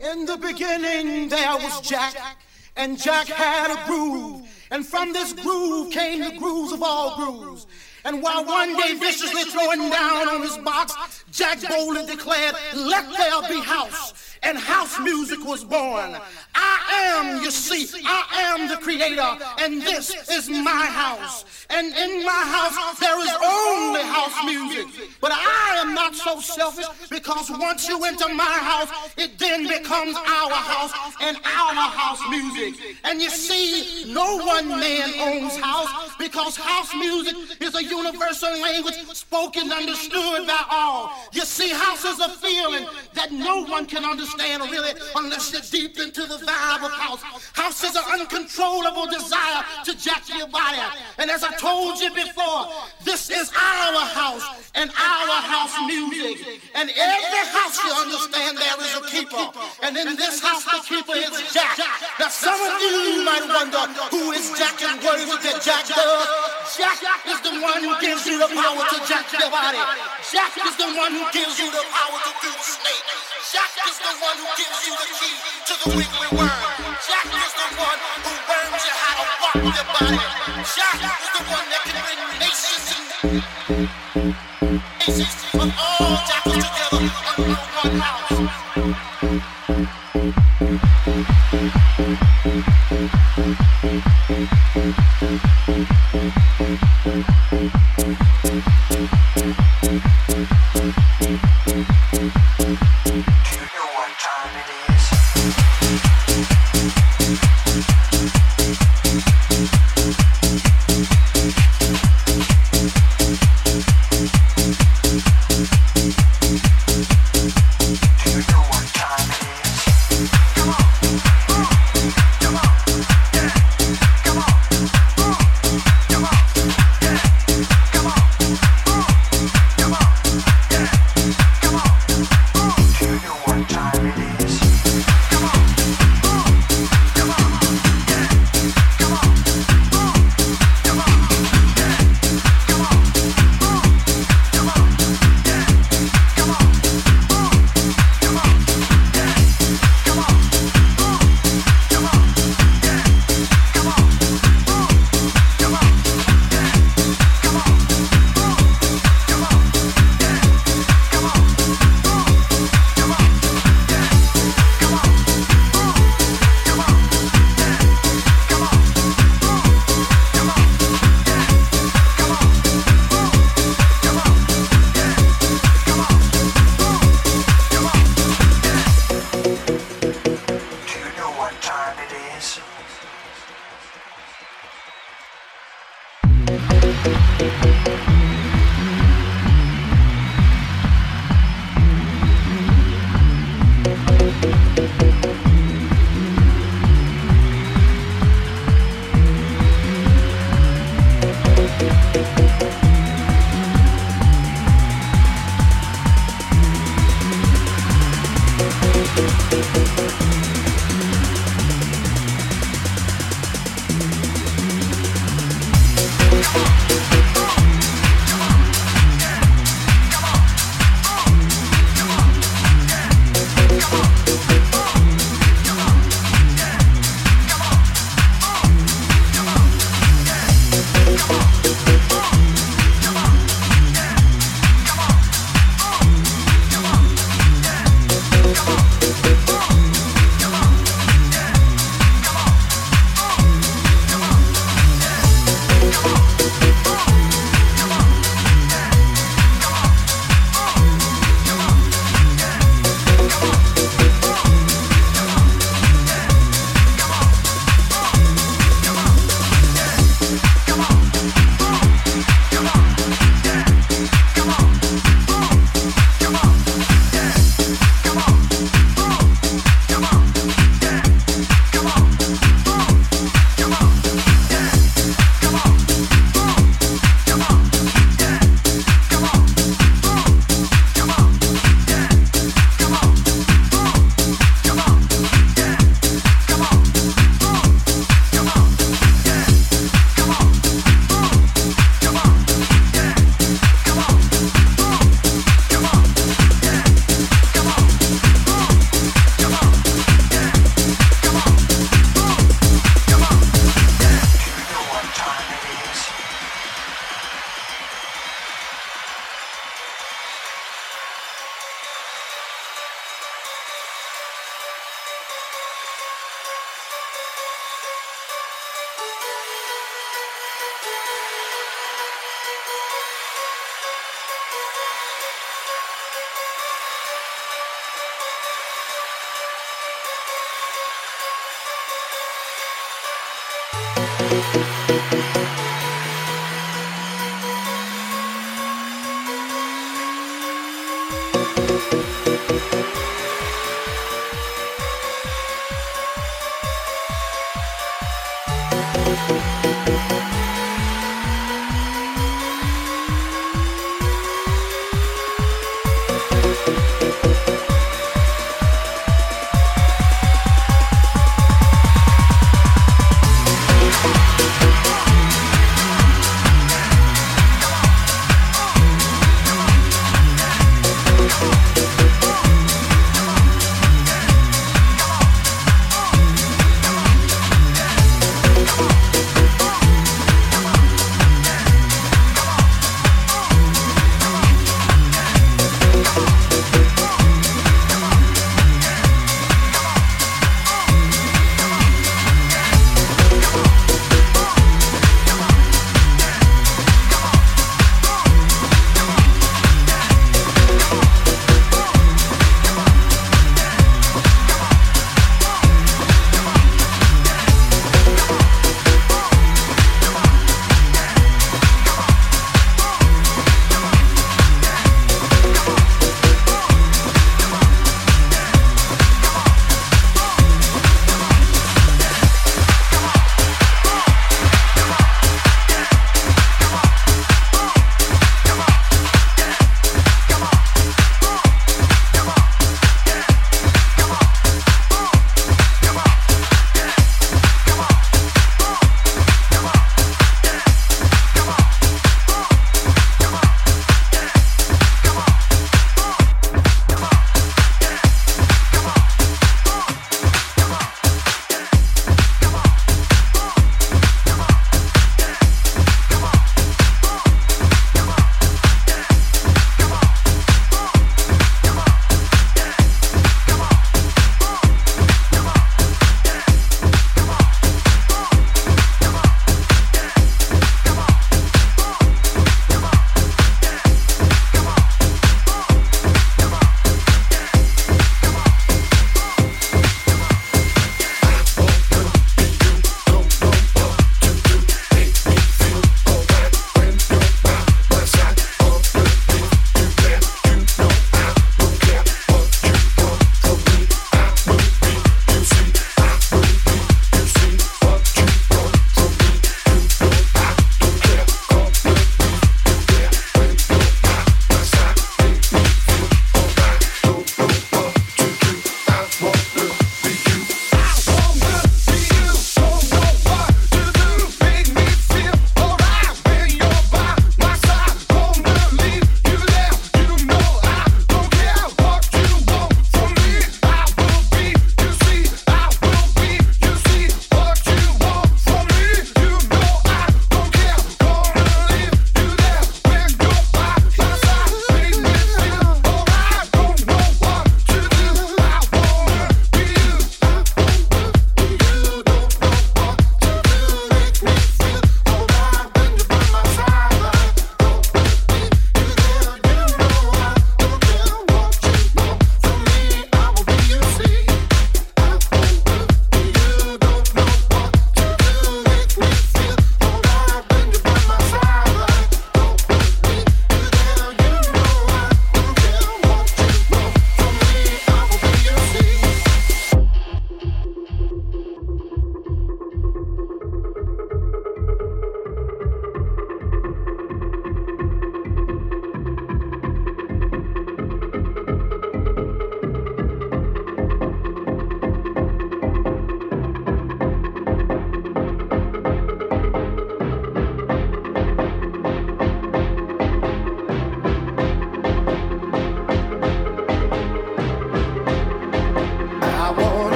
In the beginning, there was Jack, and Jack had a groove. And from this groove came the grooves of all grooves. And while one day viciously throwing down on his box, Jack boldly declared, Let there be house and house music was born. I am, you see, I am the creator, and this is my house. And in my house, there is only house music. But I am not so selfish because once you enter my house, it then becomes our house and our house music. And you see, no one man owns house because house music is a universal language spoken understood by all. You see, house is a feeling that no one can understand really unless you're deep into the vibe of house. House is an uncontrollable desire to jack your body. And as I told you before, this is our house and our house music. And every house you understand there is a keeper. And in this house the keeper is Jack. Now some of you might wonder who is Jack and what is it that Jack does? Jack is the one who gives you the power to jack your body. Jack is the one who gives you the power to do the snake. Jack is the one who gives you the key to the wiggly worm. Jack is the one who learns you how to rock your body. Jack is the one that can bring nations and nations of all jackals together under one Thank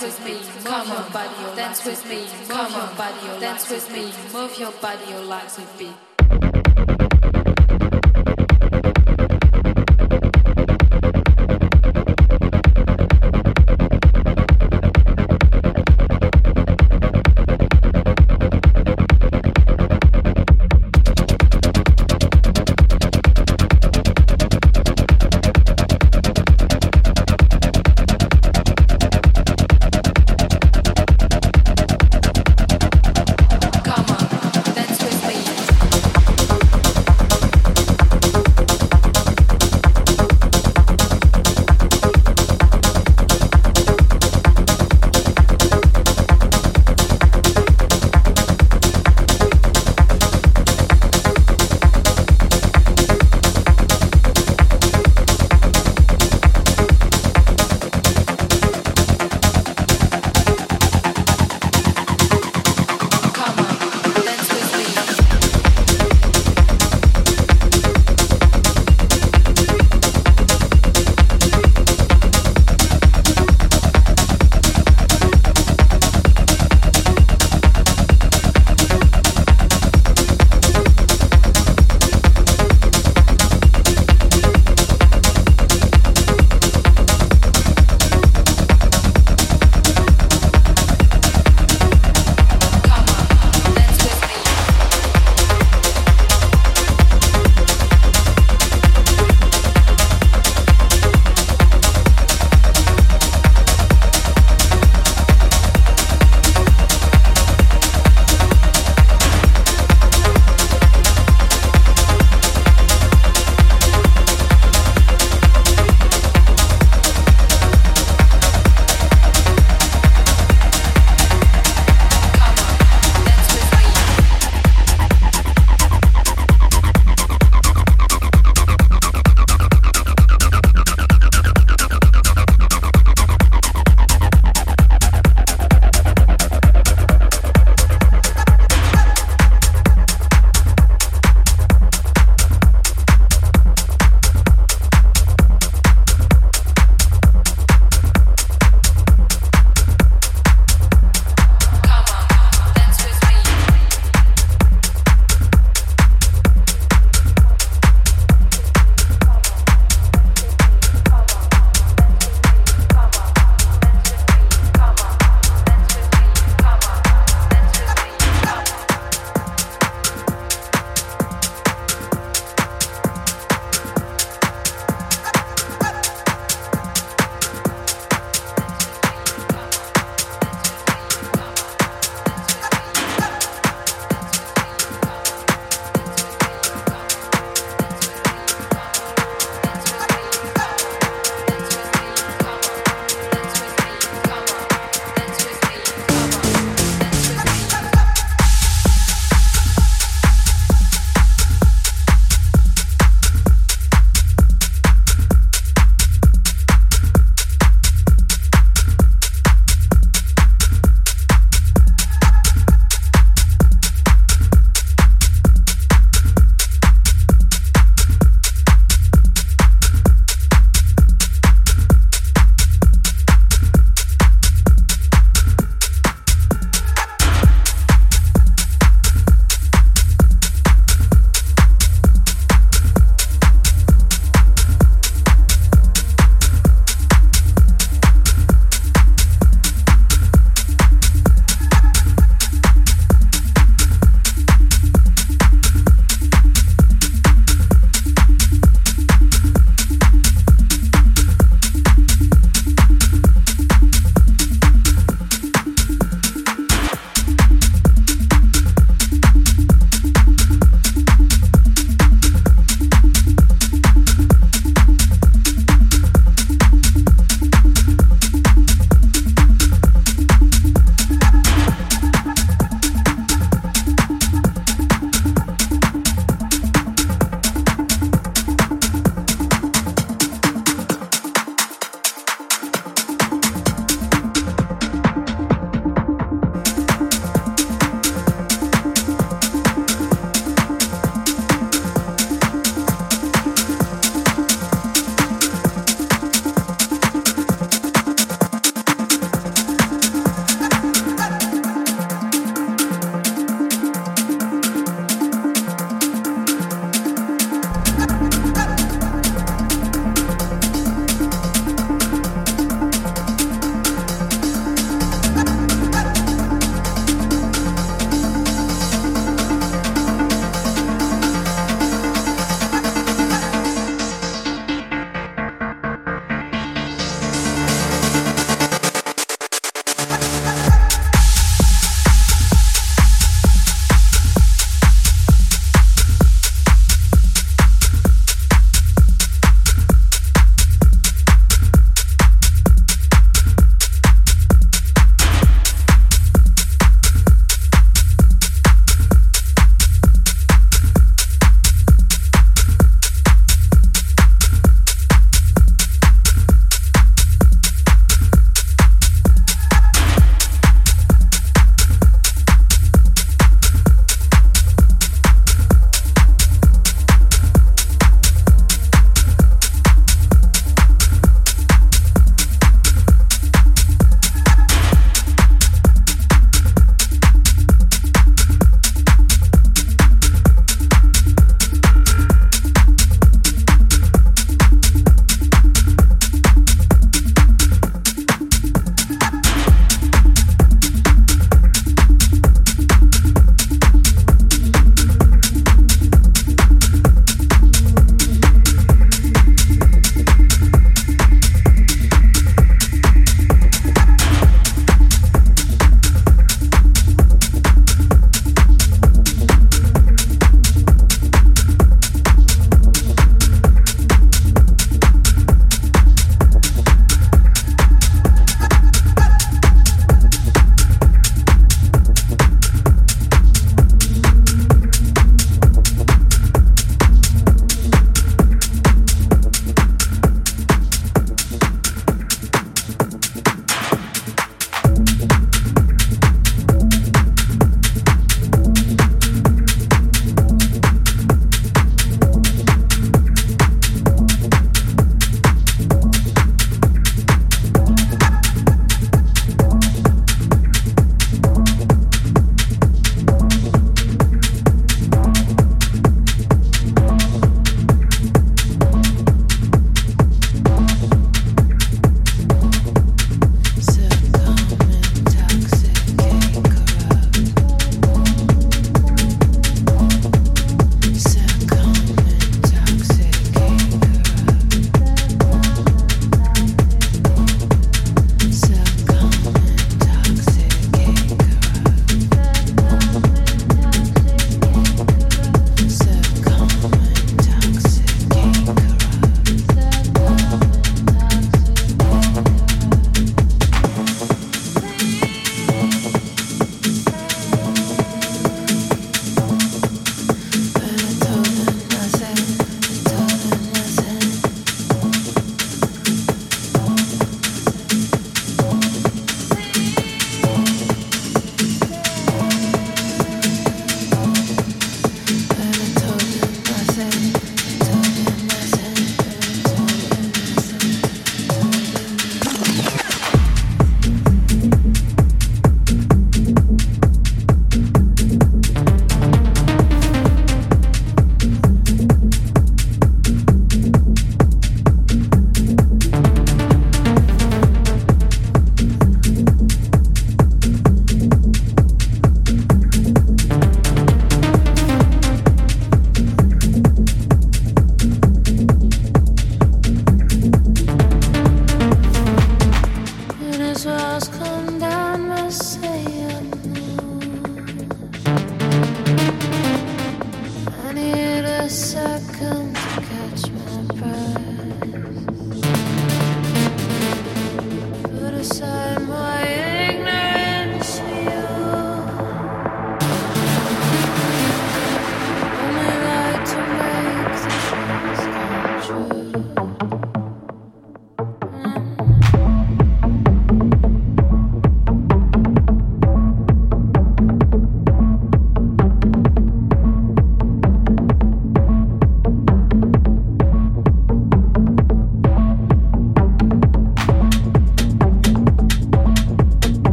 dance with me, move your body, dance with me, move your body, dance with me, move your body, your legs with beat.